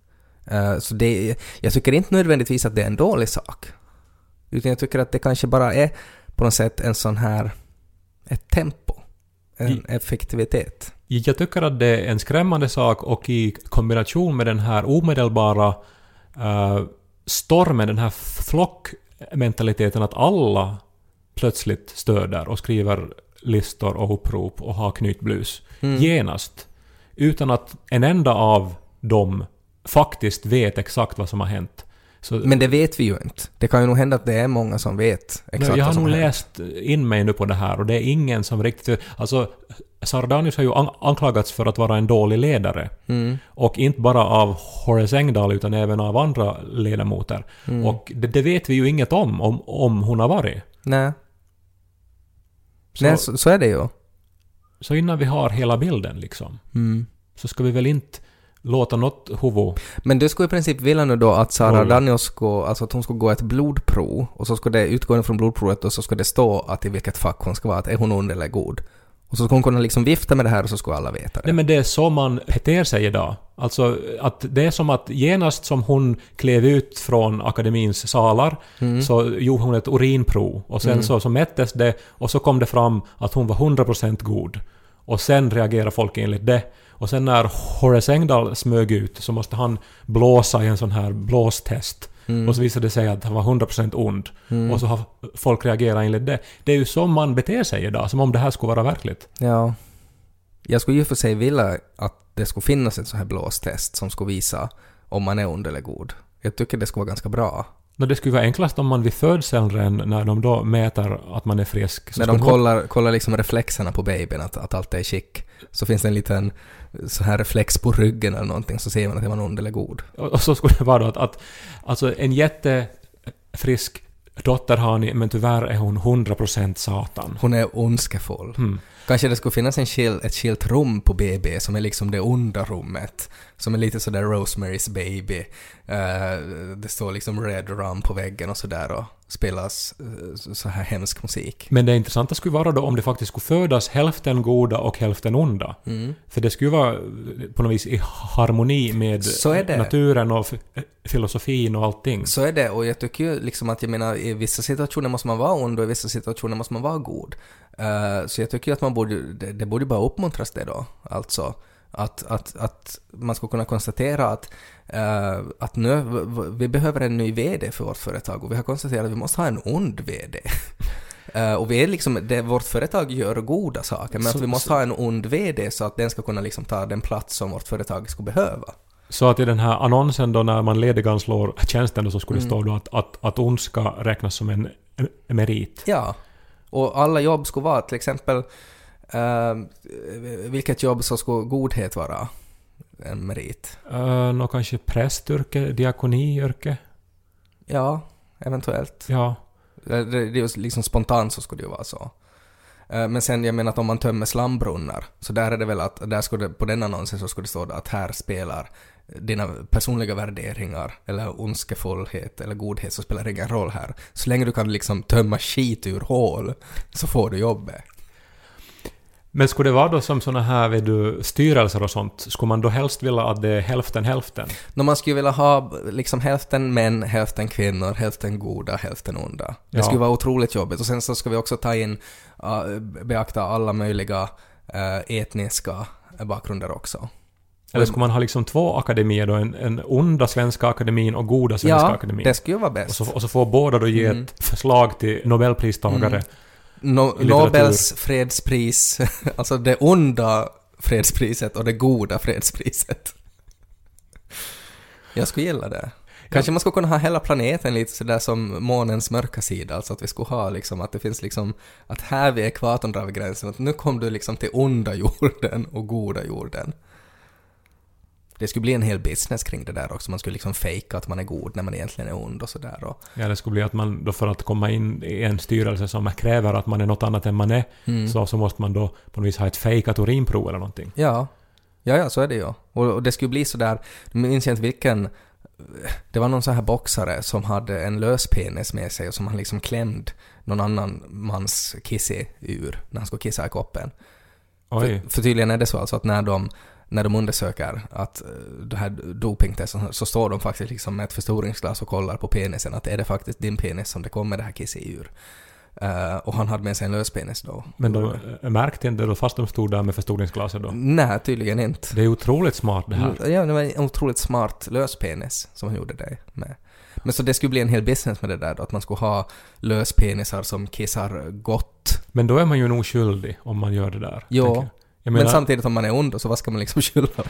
[SPEAKER 2] Uh, så det, jag tycker inte nödvändigtvis att det är en dålig sak. Utan jag tycker att det kanske bara är på något sätt en sån här, ett tempo, en effektivitet.
[SPEAKER 1] Jag tycker att det är en skrämmande sak och i kombination med den här omedelbara eh, stormen, den här flockmentaliteten att alla plötsligt stöder och skriver listor och upprop och har knytblus
[SPEAKER 2] Mm.
[SPEAKER 1] genast. Utan att en enda av dem faktiskt vet exakt vad som har hänt. Så,
[SPEAKER 2] Men det vet vi ju inte. Det kan ju nog hända att det är många som vet exakt
[SPEAKER 1] jag har nog läst in mig nu på det här och det är ingen som riktigt... Alltså, Sardanius har ju an- anklagats för att vara en dålig ledare.
[SPEAKER 2] Mm.
[SPEAKER 1] Och inte bara av Horace Engdahl utan även av andra ledamöter.
[SPEAKER 2] Mm.
[SPEAKER 1] Och det, det vet vi ju inget om, om, om hon har varit.
[SPEAKER 2] Nej,
[SPEAKER 1] Så,
[SPEAKER 2] Nej så, så är det ju.
[SPEAKER 1] så innan vi har hela bilden liksom,
[SPEAKER 2] Mm.
[SPEAKER 1] så ska vi väl inte låta något huvud...
[SPEAKER 2] Men du skulle i princip vilja nu då att Sara. Danius skulle, alltså att hon skulle gå ett blodprov och så skulle det utgå från blodprovet och så skulle det stå att i vilket fack hon ska vara, att är hon ond eller god. Och så skulle hon kunna liksom vifta med det här och så skulle alla veta det.
[SPEAKER 1] Nej men det är så man beter sig idag. Alltså att det är som att genast som hon klev ut från akademins salar
[SPEAKER 2] Mm.
[SPEAKER 1] så gjorde hon ett urinprov och sen
[SPEAKER 2] Mm.
[SPEAKER 1] så, så mättes det och så kom det fram att hon var 100% god. Och sen reagerar folk enligt det. Och sen när Horace Engdahl smög ut så måste han blåsa i en sån här blåstest.
[SPEAKER 2] Mm.
[SPEAKER 1] Och så visade det sig att han var 100% ond.
[SPEAKER 2] Mm.
[SPEAKER 1] Och så har folk reagerat enligt det. Det är ju så man beter sig idag, som om det här skulle vara verkligt.
[SPEAKER 2] Ja. Jag skulle ju för sig vilja att det skulle finnas ett så här blåstest som skulle visa om man är ond eller god. Jag tycker det skulle vara ganska bra.
[SPEAKER 1] No, det skulle vara enklast om man vid födseln när de då mäter att man är frisk.
[SPEAKER 2] När de kollar, kollar liksom reflexerna på babyn, att, att allt är skick, så finns det en liten så här reflex på ryggen eller någonting, så ser man att är man ond eller god.
[SPEAKER 1] Och och så skulle det vara då att, att alltså en jättefrisk dotter har ni, men tyvärr är hon 100% satan.
[SPEAKER 2] Hon är ondskefull.
[SPEAKER 1] Hmm.
[SPEAKER 2] Kanske det skulle finnas en skil, ett skilt rum på BB som är liksom det onda rummet. Som är lite sådär Rosemary's Baby. Eh, det står liksom Red Rum på väggen och sådär och spelas eh, så- här hemsk musik.
[SPEAKER 1] Men det intressanta skulle vara då om det faktiskt skulle födas hälften goda och hälften onda.
[SPEAKER 2] Mm.
[SPEAKER 1] För det skulle vara på något vis i harmoni med naturen och filosofin och allting.
[SPEAKER 2] Så är det och jag tycker ju liksom att jag menar i vissa situationer måste man vara ond och i vissa situationer måste man vara god. Eh, så jag tycker ju att man borde, det, det borde bara uppmuntras det då. Alltså att, att, att man ska kunna konstatera att, eh, att nu, vi behöver en ny VD för vårt företag och vi har konstaterat att vi måste ha en ond VD. [LAUGHS] Eh, och vi är liksom, det, vårt företag gör goda saker men
[SPEAKER 1] Så-
[SPEAKER 2] att vi måste
[SPEAKER 1] så-
[SPEAKER 2] ha en ond VD så att den ska kunna liksom ta den plats som vårt företag skulle behöva.
[SPEAKER 1] Så att i den här annonsen då när man lediganslår tjänsten då så skulle det
[SPEAKER 2] Mm.
[SPEAKER 1] stå då att, att, att ondska räknas som en en merit.
[SPEAKER 2] Ja. Och alla jobb skulle vara till exempel eh, vilket jobb så skulle godhet vara en merit?
[SPEAKER 1] Uh, Nå kanske prästyrke, diakoniyrke?
[SPEAKER 2] Ja, eventuellt.
[SPEAKER 1] Ja.
[SPEAKER 2] Det, det, är liksom spontant så skulle det ju vara så. Eh, Men sen, jag menar att om man tömmer slambrunnar, så där är det väl att, där skulle på den annonsen så skulle det stå att här spelar dina personliga värderingar, eller ondskefullhet, eller godhet, så spelar det ingen roll här. Så länge du kan liksom tömma skit ur hål, så får du jobbet.
[SPEAKER 1] Men skulle det vara då som såna här vet du, styrelser och sånt, skulle man då helst vilja att det är hälften hälften?
[SPEAKER 2] När man skulle vilja ha liksom hälften män, hälften kvinnor, hälften goda, hälften onda. Det
[SPEAKER 1] Ja.
[SPEAKER 2] skulle vara otroligt jobbigt. Och sen så ska vi också ta in, uh, beakta alla möjliga uh, etniska bakgrunder också.
[SPEAKER 1] Eller skulle man ha liksom två akademier då, en, en onda Svenska akademin och goda Svenska
[SPEAKER 2] Ja,
[SPEAKER 1] akademin?
[SPEAKER 2] det skulle vara
[SPEAKER 1] Och
[SPEAKER 2] bäst.
[SPEAKER 1] så, och så får båda då ge
[SPEAKER 2] Mm.
[SPEAKER 1] ett förslag till Nobelpristagare.
[SPEAKER 2] Mm. No. Nobels fredspris, [LAUGHS] alltså det onda fredspriset och det goda fredspriset. Jag skulle gilla det. Kanske man skulle kunna ha hela planeten lite sådär som månens mörka sida, alltså att vi skulle ha liksom att det finns liksom att här vid ekvatorn drar vi gränsen, att nu kom du liksom till onda [LAUGHS] jorden och goda jorden. Det skulle bli en hel business kring det där också, man skulle liksom fejka att man är god när man egentligen är ond och sådär och...
[SPEAKER 1] Ja, det skulle bli att man då för att komma in i en styrelse som kräver att man är något annat än man är,
[SPEAKER 2] Mm.
[SPEAKER 1] så, så måste man då på något vis ha ett fejkat urinprov eller någonting.
[SPEAKER 2] Ja. Ja, ja, så är det ju. Och, och det skulle bli sådär, jag minns inte vilken, det var någon sån här boxare som hade en lös penis med sig och som han liksom klämd någon annan mans kissi ur när han skulle kissa i koppen. För, för tydligen är det så alltså att när de, när de undersöker att eh, det här dopingtestet så, står de faktiskt liksom med ett förstoringsglas och kollar på penisen att är det faktiskt din penis som det kommer det här kissi ur. Eh, och han hade med sig en lös penis då.
[SPEAKER 1] Men de äh, märkte inte då fast de stod där med förstoringsglaset då?
[SPEAKER 2] Nej, tydligen inte.
[SPEAKER 1] Det är otroligt smart det här.
[SPEAKER 2] Ja, det var en otroligt smart löspenis som han gjorde det med. Men så det skulle bli en hel business med det där då, att man skulle ha löspenisar som kissar gott.
[SPEAKER 1] Men då är man ju nog skyldig om man gör det där.
[SPEAKER 2] Jo.
[SPEAKER 1] Jag. Jag
[SPEAKER 2] Men
[SPEAKER 1] menar,
[SPEAKER 2] samtidigt om man är ond, så vad ska man liksom [LAUGHS] skylla på?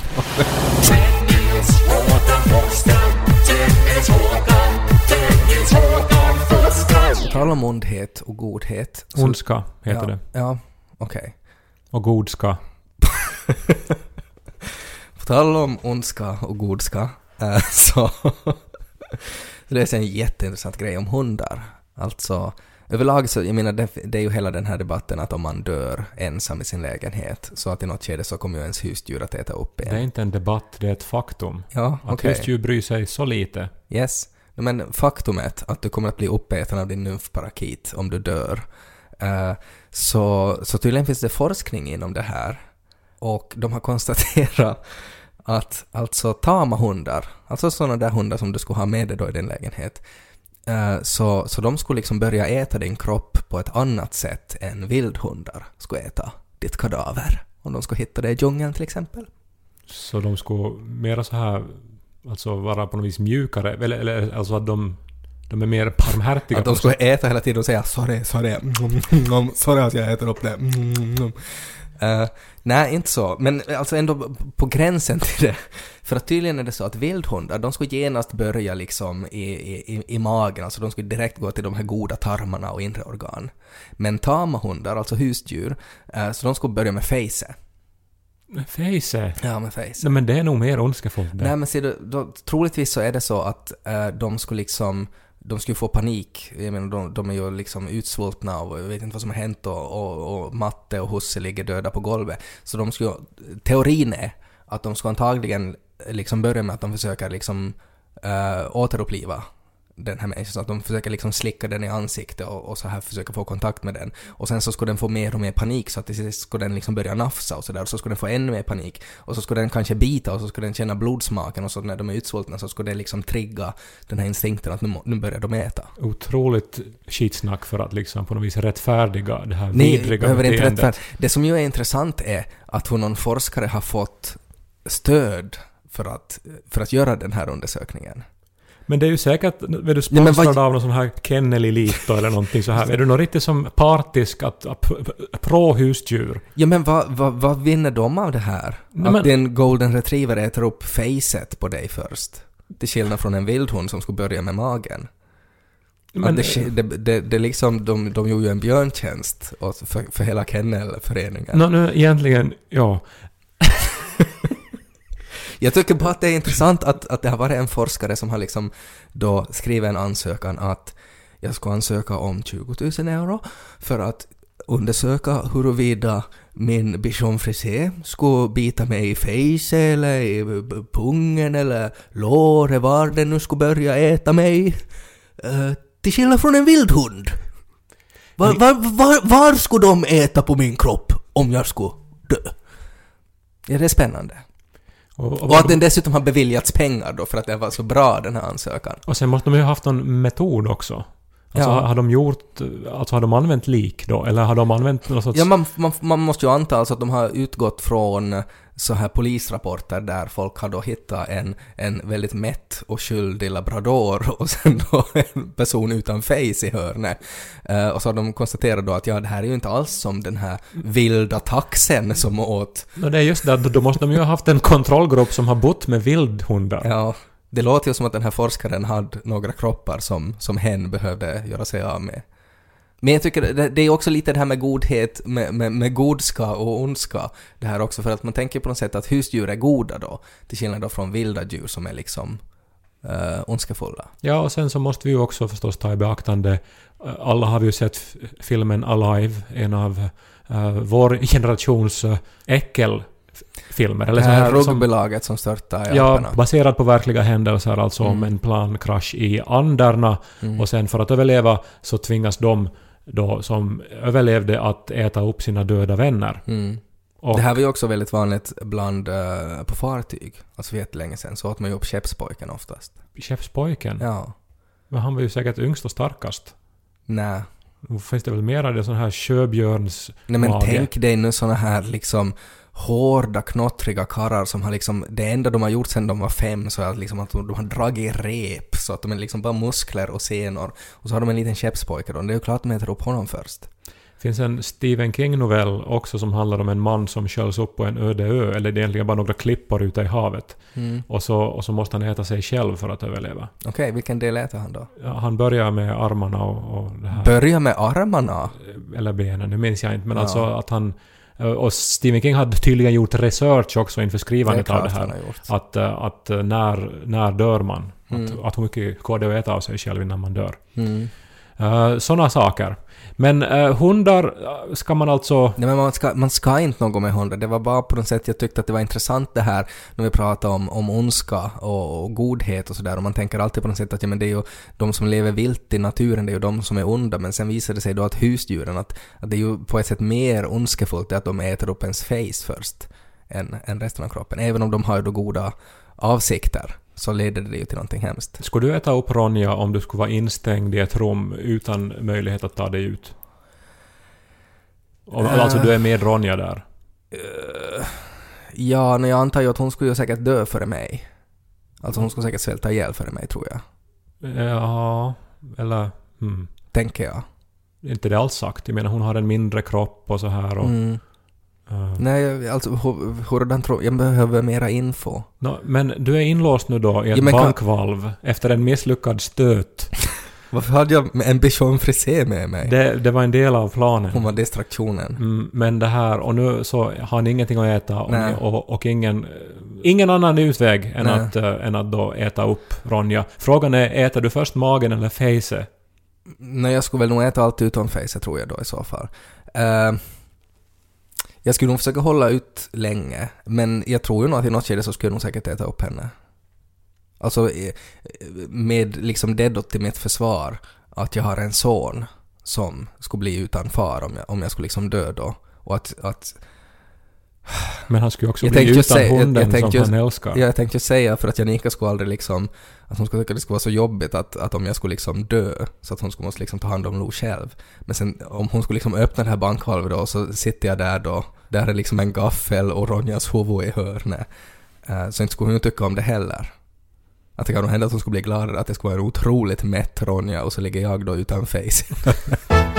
[SPEAKER 2] På tal om ondhet och godhet. så-
[SPEAKER 1] ondska heter
[SPEAKER 2] ja,
[SPEAKER 1] det.
[SPEAKER 2] Ja, okej.
[SPEAKER 1] Och godska.
[SPEAKER 2] På tal om ondska och godska, eh, [LAUGHS] så det är en jätteintressant grej om hundar. Alltså, överlag så, jag menar, det, det är ju hela den här debatten att om man dör ensam i sin lägenhet, så att i något skede så kommer ju ens husdjur att äta upp
[SPEAKER 1] Det är
[SPEAKER 2] en.
[SPEAKER 1] inte en debatt, det är ett faktum.
[SPEAKER 2] Ja,
[SPEAKER 1] Att husdjur bryr sig så lite.
[SPEAKER 2] Yes. Men faktumet att du kommer att bli uppäten av din nymfparakit om du dör, eh, så, så tydligen finns det forskning inom det här. Och de har konstaterat att alltså tama hundar, alltså sådana där hundar som du skulle ha med dig då i din lägenhet, så, så de skulle liksom börja äta din kropp på ett annat sätt än vildhundar skulle äta ditt kadaver. Om de skulle hitta det i djungeln till exempel.
[SPEAKER 1] Så de skulle mera så här, alltså vara på något vis mjukare, eller, eller alltså att de, de är mer barmhärtiga.
[SPEAKER 2] Att de skulle äta hela tiden och säga sorry, sorry, mm, [LAUGHS] mm, sorry att jag äter upp det. Mm, Eh, nej, inte så. Men alltså ändå på gränsen till det. [LAUGHS] För att tydligen är det så att vildhundar, de skulle genast börja liksom i, i, i magen, alltså de skulle direkt gå till de här goda tarmarna och inre organ. Men tama hundar, alltså husdjur, eh, så de skulle börja med face.
[SPEAKER 1] Face.
[SPEAKER 2] Ja, med face.
[SPEAKER 1] Nej men det är nog mer det.
[SPEAKER 2] Nej men ser du, då, troligtvis så är det så att eh, de skulle liksom de skulle få panik. Jag menar, de, de är ju liksom utsvultna och jag vet inte vad som har hänt och, och, och Matte och Husse ligger döda på golvet. Så de skulle, teorin är att de ska antagligen liksom börja med att de försöker liksom äh, återuppliva den här människan, så att de försöker liksom slicka den i ansiktet och, och så här försöka få kontakt med den. Och sen så skulle den få mer och mer panik så att till sist skulle den liksom börja nafsa och sådär och så skulle den få ännu mer panik. Och så skulle den kanske bita och så skulle den känna blodsmaken och så när de är utsvultna så skulle det liksom trigga den här instinkten att nu, nu börjar de äta.
[SPEAKER 1] Otroligt skitsnack för att liksom på något vis rättfärdiga det här
[SPEAKER 2] Ni
[SPEAKER 1] vidriga
[SPEAKER 2] behöver inte
[SPEAKER 1] beteendet.
[SPEAKER 2] rättfärd. Det som ju är intressant är att hur någon forskare har fått stöd för att, för att göra den här undersökningen.
[SPEAKER 1] Men det är ju säkert, är du sponsrad
[SPEAKER 2] vad-
[SPEAKER 1] av någon sån här Kennel Elite eller någonting så här. [LAUGHS] Är du nog riktigt som partisk att, att p- pro-husdjur?
[SPEAKER 2] Ja men vad, vad, vad vinner de av det här?
[SPEAKER 1] Nej,
[SPEAKER 2] att
[SPEAKER 1] men-
[SPEAKER 2] din golden retriever äter upp facet på dig först? Till skillnad från en vildhund som skulle börja med magen.
[SPEAKER 1] Men,
[SPEAKER 2] att det, det, det, det liksom, de, de gjorde ju en björntjänst för, för hela kennelföreningen.
[SPEAKER 1] Nå, nu egentligen, ja.
[SPEAKER 2] Jag tycker bara att det är intressant att, att det har varit en forskare som har liksom då skrivit en ansökan att jag ska ansöka om 20 000 euro för att undersöka huruvida min bichon frisé skulle bita mig i face eller i pungen eller låret, var den nu skulle börja äta mig. Uh, till skillnad från en vildhund. Var, var, var, var skulle de äta på min kropp om jag skulle dö. Ja, det är spännande.
[SPEAKER 1] Och, och,
[SPEAKER 2] Och att den dessutom har beviljats pengar då för att det var så bra den här ansökan.
[SPEAKER 1] och sen måste de ju ha haft någon metod också. Alltså
[SPEAKER 2] Ja.
[SPEAKER 1] har, de gjort... Alltså har de använt lik då? Eller har de använt någon sorts...
[SPEAKER 2] Ja, man, man, man måste ju anta alltså att de har utgått från så här polisrapporter där folk har då hittat en, en väldigt mätt och skyldig labrador och sen då en person utan face i hörnet. Eh, och så har de konstaterat då att ja, det här är ju inte alls som den här vilda taxen som åt
[SPEAKER 1] No, det är just det, då måste de ju ha haft en kontrollgrupp som har bott med vildhundar.
[SPEAKER 2] Ja, det låter ju som att den här forskaren hade några kroppar som, som hen behövde göra sig av med. Men jag tycker det, det är också lite det här med godhet, med, med, med godska och ondska. Det här också för att man tänker på något sätt att husdjur är goda då, till skillnad då från vilda djur som är liksom uh, ondskefulla.
[SPEAKER 1] Ja, och sen så måste vi ju också förstås ta i beaktande, eh, alla har vi ju sett filmen Alive, en av eh, vår generations uh, äckelfilmer.
[SPEAKER 2] Det
[SPEAKER 1] Eller så
[SPEAKER 2] här
[SPEAKER 1] här som,
[SPEAKER 2] rugbylaget som störtade i
[SPEAKER 1] ja,
[SPEAKER 2] Alperna.
[SPEAKER 1] baserad på verkliga händelser, alltså om
[SPEAKER 2] Mm.
[SPEAKER 1] en plankrasch i Anderna.
[SPEAKER 2] Mm.
[SPEAKER 1] Och sen för att överleva så tvingas de då som överlevde att äta upp sina döda vänner.
[SPEAKER 2] Mm. Det här var ju också väldigt vanligt bland, eh, på fartyg. Alltså för jättelänge sedan så åt man ju upp skeppspojken oftast.
[SPEAKER 1] Chefspojken,
[SPEAKER 2] Ja.
[SPEAKER 1] men han var ju säkert yngst och starkast.
[SPEAKER 2] Nej.
[SPEAKER 1] Finns det väl mer av det sån här sjöbjörns...
[SPEAKER 2] Nej men
[SPEAKER 1] mage.
[SPEAKER 2] tänk dig nu såna här liksom hårda, knottriga karrar som har liksom, det enda de har gjort sen de var fem så är att liksom att de, de har dragit rep så att de är liksom bara muskler och senor. Och så har de en liten skeppspojke då. Det är ju klart att de äter upp honom först.
[SPEAKER 1] Det finns en Stephen King-novell också som handlar om en man som sköljs upp på en öde ö, eller det är egentligen bara några klippor ute i havet.
[SPEAKER 2] Mm.
[SPEAKER 1] Och så, och så måste han äta sig själv för att överleva.
[SPEAKER 2] Okej, vilken del äter han då?
[SPEAKER 1] Ja, Han börjar med armarna och, och det här.
[SPEAKER 2] Börja med armarna.
[SPEAKER 1] eller benen, nu minns jag inte. Men
[SPEAKER 2] Ja.
[SPEAKER 1] alltså att han... Och Stephen King hade tydligen gjort research också inför
[SPEAKER 2] Det
[SPEAKER 1] skrivandet av
[SPEAKER 2] klart
[SPEAKER 1] det här. Att, eh, att eh, när, när dör man?
[SPEAKER 2] Mm.
[SPEAKER 1] Att, att hur mycket går det att äta av sig själv innan man dör?
[SPEAKER 2] Mm.
[SPEAKER 1] Sådana saker. Men eh, hundar eh, ska man alltså...
[SPEAKER 2] Nej men man ska, man ska inte något med hundar. Det var bara på något sätt jag tyckte att det var intressant det här när vi pratade om, om ondska och, och godhet och sådär. Och man tänker alltid på något sätt att ja, men det är ju de som lever vilt i naturen, det är ju de som är onda. Men sen visar det sig då att husdjuren, att, att det är ju på ett sätt mer ondskefullt att de äter upp ens face först än, än resten av kroppen. Även om de har ju då goda avsikter så leder det ju till någonting hemskt.
[SPEAKER 1] Skulle du äta upp Ronja om du skulle vara instängd i ett rum utan möjlighet att ta dig ut? Och,
[SPEAKER 2] Äh.
[SPEAKER 1] Alltså du är med Ronja där.
[SPEAKER 2] Eh, ja, men jag antar ju att hon skulle ju säkert dö före mig. Alltså hon skulle säkert svälta ihjäl före mig tror jag.
[SPEAKER 1] Ja, eller... Hmm.
[SPEAKER 2] Tänker jag.
[SPEAKER 1] Inte det alls sagt. Jag menar hon har en mindre kropp och så här och...
[SPEAKER 2] Mm.
[SPEAKER 1] Eh,
[SPEAKER 2] Nej, alltså hur- hurdan tror jag behöver mera info.
[SPEAKER 1] nå, men du är inlåst nu då i ett
[SPEAKER 2] Ja, men kan-
[SPEAKER 1] bankvalv efter en misslyckad stöt. [LAUGHS]
[SPEAKER 2] Varför hade jag en bichon frisé med mig?
[SPEAKER 1] Det, det var en del av planen.
[SPEAKER 2] Hon var distraktionen.
[SPEAKER 1] Mm, men det här, och nu så har ni ingenting att äta och, och, och ingen, ingen annan utväg än
[SPEAKER 2] Nej.
[SPEAKER 1] att, äh, än att då äta upp Ronja. Frågan är, äter du först magen eller facet?
[SPEAKER 2] Nej, jag skulle väl nog äta allt utom face tror jag då i så fall. Eh, jag skulle nog försöka hålla ut länge, men jag tror ju nog att i något skede så skulle jag nog säkert äta upp henne. Alltså eh, med liksom det då till mitt försvar, att jag har en son som skulle bli utan far om jag, om jag skulle liksom dö då. Och att, att
[SPEAKER 1] men han skulle också
[SPEAKER 2] Jag
[SPEAKER 1] bli utan
[SPEAKER 2] säga- jag-
[SPEAKER 1] hunden
[SPEAKER 2] jag tänkte
[SPEAKER 1] som
[SPEAKER 2] just-
[SPEAKER 1] han älskar.
[SPEAKER 2] Ja, jag tänkte ju säga för att Janika skulle aldrig liksom, att hon skulle tycka det skulle vara så jobbigt att, att om jag skulle liksom dö, så att hon skulle måste liksom ta hand om Lo själv. Men sen om hon skulle liksom öppna det här bankvalvet då, så sitter jag där då, där är liksom en gaffel och Ronjas huvud i hörnet. Uh, så inte skulle hon ju tycka om det heller. Att det kan nog hända att hon skulle bli gladare att det skulle vara en otroligt mätt Ronja och så ligger jag då utan face. [LAUGHS]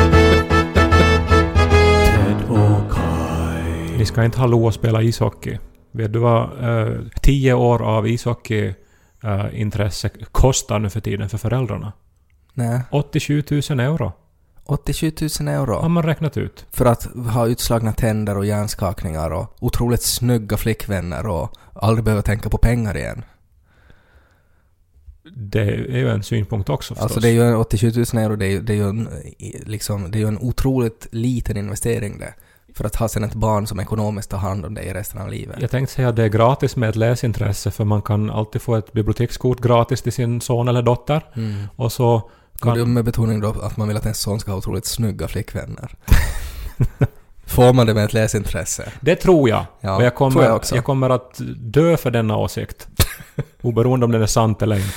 [SPEAKER 1] Ni ska inte ha Lo att spela ishockey. Vet du vad eh, tio år av ishockeyintresse kostar nu för tiden för föräldrarna?
[SPEAKER 2] Nej,
[SPEAKER 1] 87 000 euro
[SPEAKER 2] 87 000 euro.
[SPEAKER 1] har man räknat ut.
[SPEAKER 2] För att ha utslagna tänder och hjärnskakningar och otroligt snygga flickvänner och aldrig behöva tänka på pengar igen.
[SPEAKER 1] Det är ju en synpunkt också förstås.
[SPEAKER 2] Alltså det är ju en 87 000 euro, det är ju, det är ju en, liksom, det är en otroligt liten investering det. För att ha sen ett barn som ekonomiskt tar hand om dig i resten av livet.
[SPEAKER 1] Jag tänkte säga att det är gratis med ett läsintresse för man kan alltid få ett bibliotekskort gratis till sin son eller dotter.
[SPEAKER 2] Mm.
[SPEAKER 1] Och så
[SPEAKER 2] Och det
[SPEAKER 1] kan...
[SPEAKER 2] med betoning då att man vill att ens son ska ha otroligt snygga flickvänner. [LAUGHS] Får man det med ett läsintresse?
[SPEAKER 1] Det tror jag.
[SPEAKER 2] Ja,
[SPEAKER 1] och jag kommer,
[SPEAKER 2] jag också.
[SPEAKER 1] kommer att dö för denna åsikt. [LAUGHS] Oberoende om den är sant eller inte.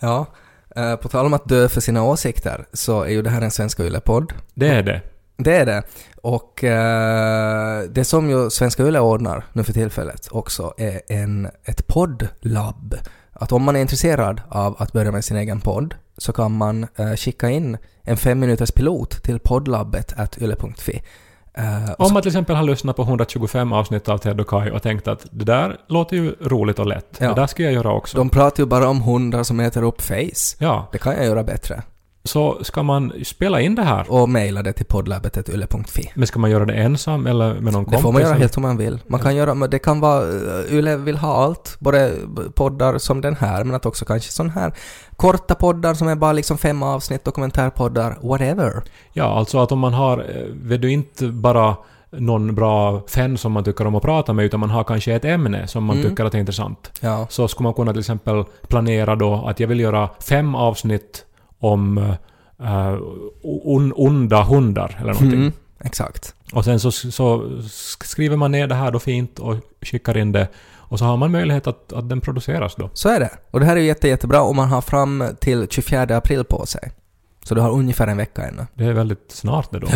[SPEAKER 2] Ja. Eh, på tal om att dö för sina åsikter så är ju det här en Svenska Yle-podd.
[SPEAKER 1] Det är det.
[SPEAKER 2] Det är det. Och eh, det som ju Svenska Yle ordnar nu för tillfället också är en, ett poddlabb. Att om man är intresserad av att börja med sin egen podd så kan man eh, skicka in en fem minuters pilot till poddlabbet yle.fi. Eh,
[SPEAKER 1] Om man till exempel har lyssnat på 125 avsnitt av Ted och Kai och tänkt att det där låter ju roligt och lätt.
[SPEAKER 2] Ja.
[SPEAKER 1] Det där ska jag göra också.
[SPEAKER 2] de pratar ju bara om hundar som äter upp face.
[SPEAKER 1] Ja,
[SPEAKER 2] Det kan jag göra bättre.
[SPEAKER 1] Så ska man spela in det här.
[SPEAKER 2] Och mejla det till poddlabbet.yle.fi.
[SPEAKER 1] Men ska man göra det ensam eller med någon
[SPEAKER 2] Det
[SPEAKER 1] kompis?
[SPEAKER 2] får man göra helt som man vill. Man kan göra, det kan vara, eh, Yle vill ha allt, både poddar som den här, men att också kanske sån här korta poddar som är bara liksom fem avsnitt, dokumentärpoddar, whatever.
[SPEAKER 1] Ja, alltså att om man har, eh, vet du, inte bara någon bra fan som man tycker om att prata med, utan man har kanske ett ämne som man
[SPEAKER 2] Mm.
[SPEAKER 1] tycker att är intressant.
[SPEAKER 2] Ja.
[SPEAKER 1] Så skulle man kunna till exempel planera då att jag vill göra fem avsnitt om uh, on, onda hundar eller någonting.
[SPEAKER 2] Mm, exakt.
[SPEAKER 1] Och sen så, så skriver man ner det här då fint och skickar in det. Och så har man möjlighet att, att den produceras då.
[SPEAKER 2] Så är det. Och det här är ju jätte, jättebra och man har fram till 24 april på sig. Så du har ungefär en vecka ännu.
[SPEAKER 1] Det är väldigt snart det då.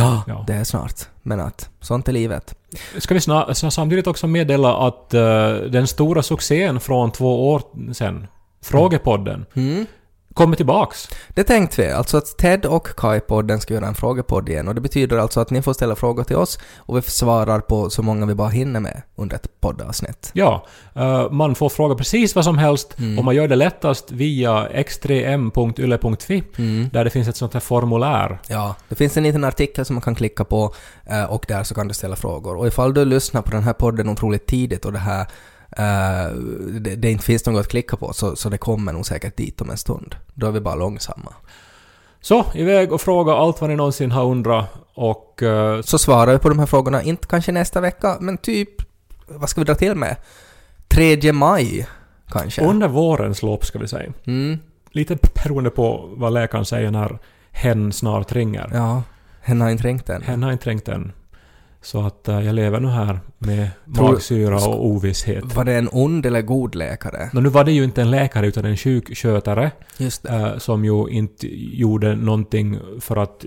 [SPEAKER 2] Det är snart. Men att, sånt är livet.
[SPEAKER 1] Ska vi snar, samtidigt också meddela att eh, den stora succén från två år sedan, Frågepodden,
[SPEAKER 2] Mm.
[SPEAKER 1] Kommer tillbaks.
[SPEAKER 2] Det tänkte vi, alltså att Ted och Kai-podden ska göra en frågepodd igen och det betyder alltså att ni får ställa frågor till oss och vi svarar på så många vi bara hinner med under ett poddavsnitt.
[SPEAKER 1] Ja, eh, man får fråga precis vad som helst
[SPEAKER 2] Mm.
[SPEAKER 1] och man gör det lättast via x3m.yle.fi
[SPEAKER 2] Mm.
[SPEAKER 1] där det finns ett sånt här formulär.
[SPEAKER 2] Ja, det finns en liten artikel som man kan klicka på eh, och där så kan du ställa frågor. Och ifall du lyssnar på den här podden otroligt tidigt och det här eh, det, det inte finns något att klicka på så, så det kommer nog säkert dit om en stund. Då är vi bara långsamma.
[SPEAKER 1] Så, iväg och fråga allt vad ni någonsin har undrat och eh,
[SPEAKER 2] Så svarar vi på de här frågorna, inte kanske nästa vecka, men typ, vad ska vi dra till med? 3 maj, kanske?
[SPEAKER 1] under vårens lopp ska vi säga.
[SPEAKER 2] Mm,
[SPEAKER 1] Lite beroende på vad läkaren säger när hen snart ringer.
[SPEAKER 2] ja. Hen har inte ringt än.
[SPEAKER 1] Hen har inte ringt än. Så att eh, jag lever nu här med
[SPEAKER 2] Tror-
[SPEAKER 1] magsyra och ovisshet.
[SPEAKER 2] Var det en ond eller god läkare?
[SPEAKER 1] Nå, nu var det ju inte en läkare utan en sjukskötare
[SPEAKER 2] Just det.
[SPEAKER 1] eh, som ju inte gjorde någonting för att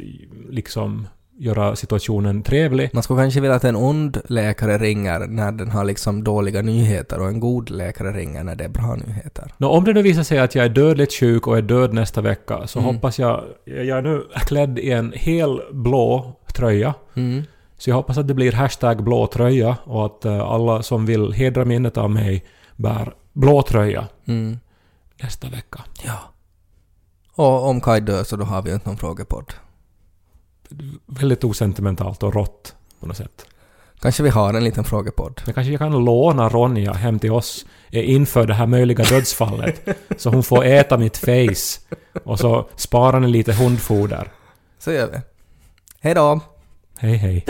[SPEAKER 1] liksom göra situationen trevlig.
[SPEAKER 2] Man skulle kanske vilja att en ond läkare ringer när den har liksom dåliga nyheter och en god läkare ringer när det är bra nyheter.
[SPEAKER 1] Nå, om det nu visar sig att jag är dödligt sjuk och är död nästa vecka så
[SPEAKER 2] Mm.
[SPEAKER 1] hoppas jag... Jag är nu klädd i en hel blå tröja.
[SPEAKER 2] Mm.
[SPEAKER 1] Så jag hoppas att det blir hashtag blå tröja och att eh, alla som vill hedra minnet av mig bär blå tröja
[SPEAKER 2] Mm.
[SPEAKER 1] nästa vecka.
[SPEAKER 2] Ja. Och om Kaj dör så då har vi inte någon frågepodd.
[SPEAKER 1] Väldigt osentimentalt och rått på något sätt.
[SPEAKER 2] Kanske vi har en liten frågepodd.
[SPEAKER 1] Men kanske jag kan låna Ronja hem till oss eh, inför det här möjliga dödsfallet. så hon får äta mitt face. Och så sparar ni lite hundfoder.
[SPEAKER 2] Så gör vi. Hej då!
[SPEAKER 1] Hej hej.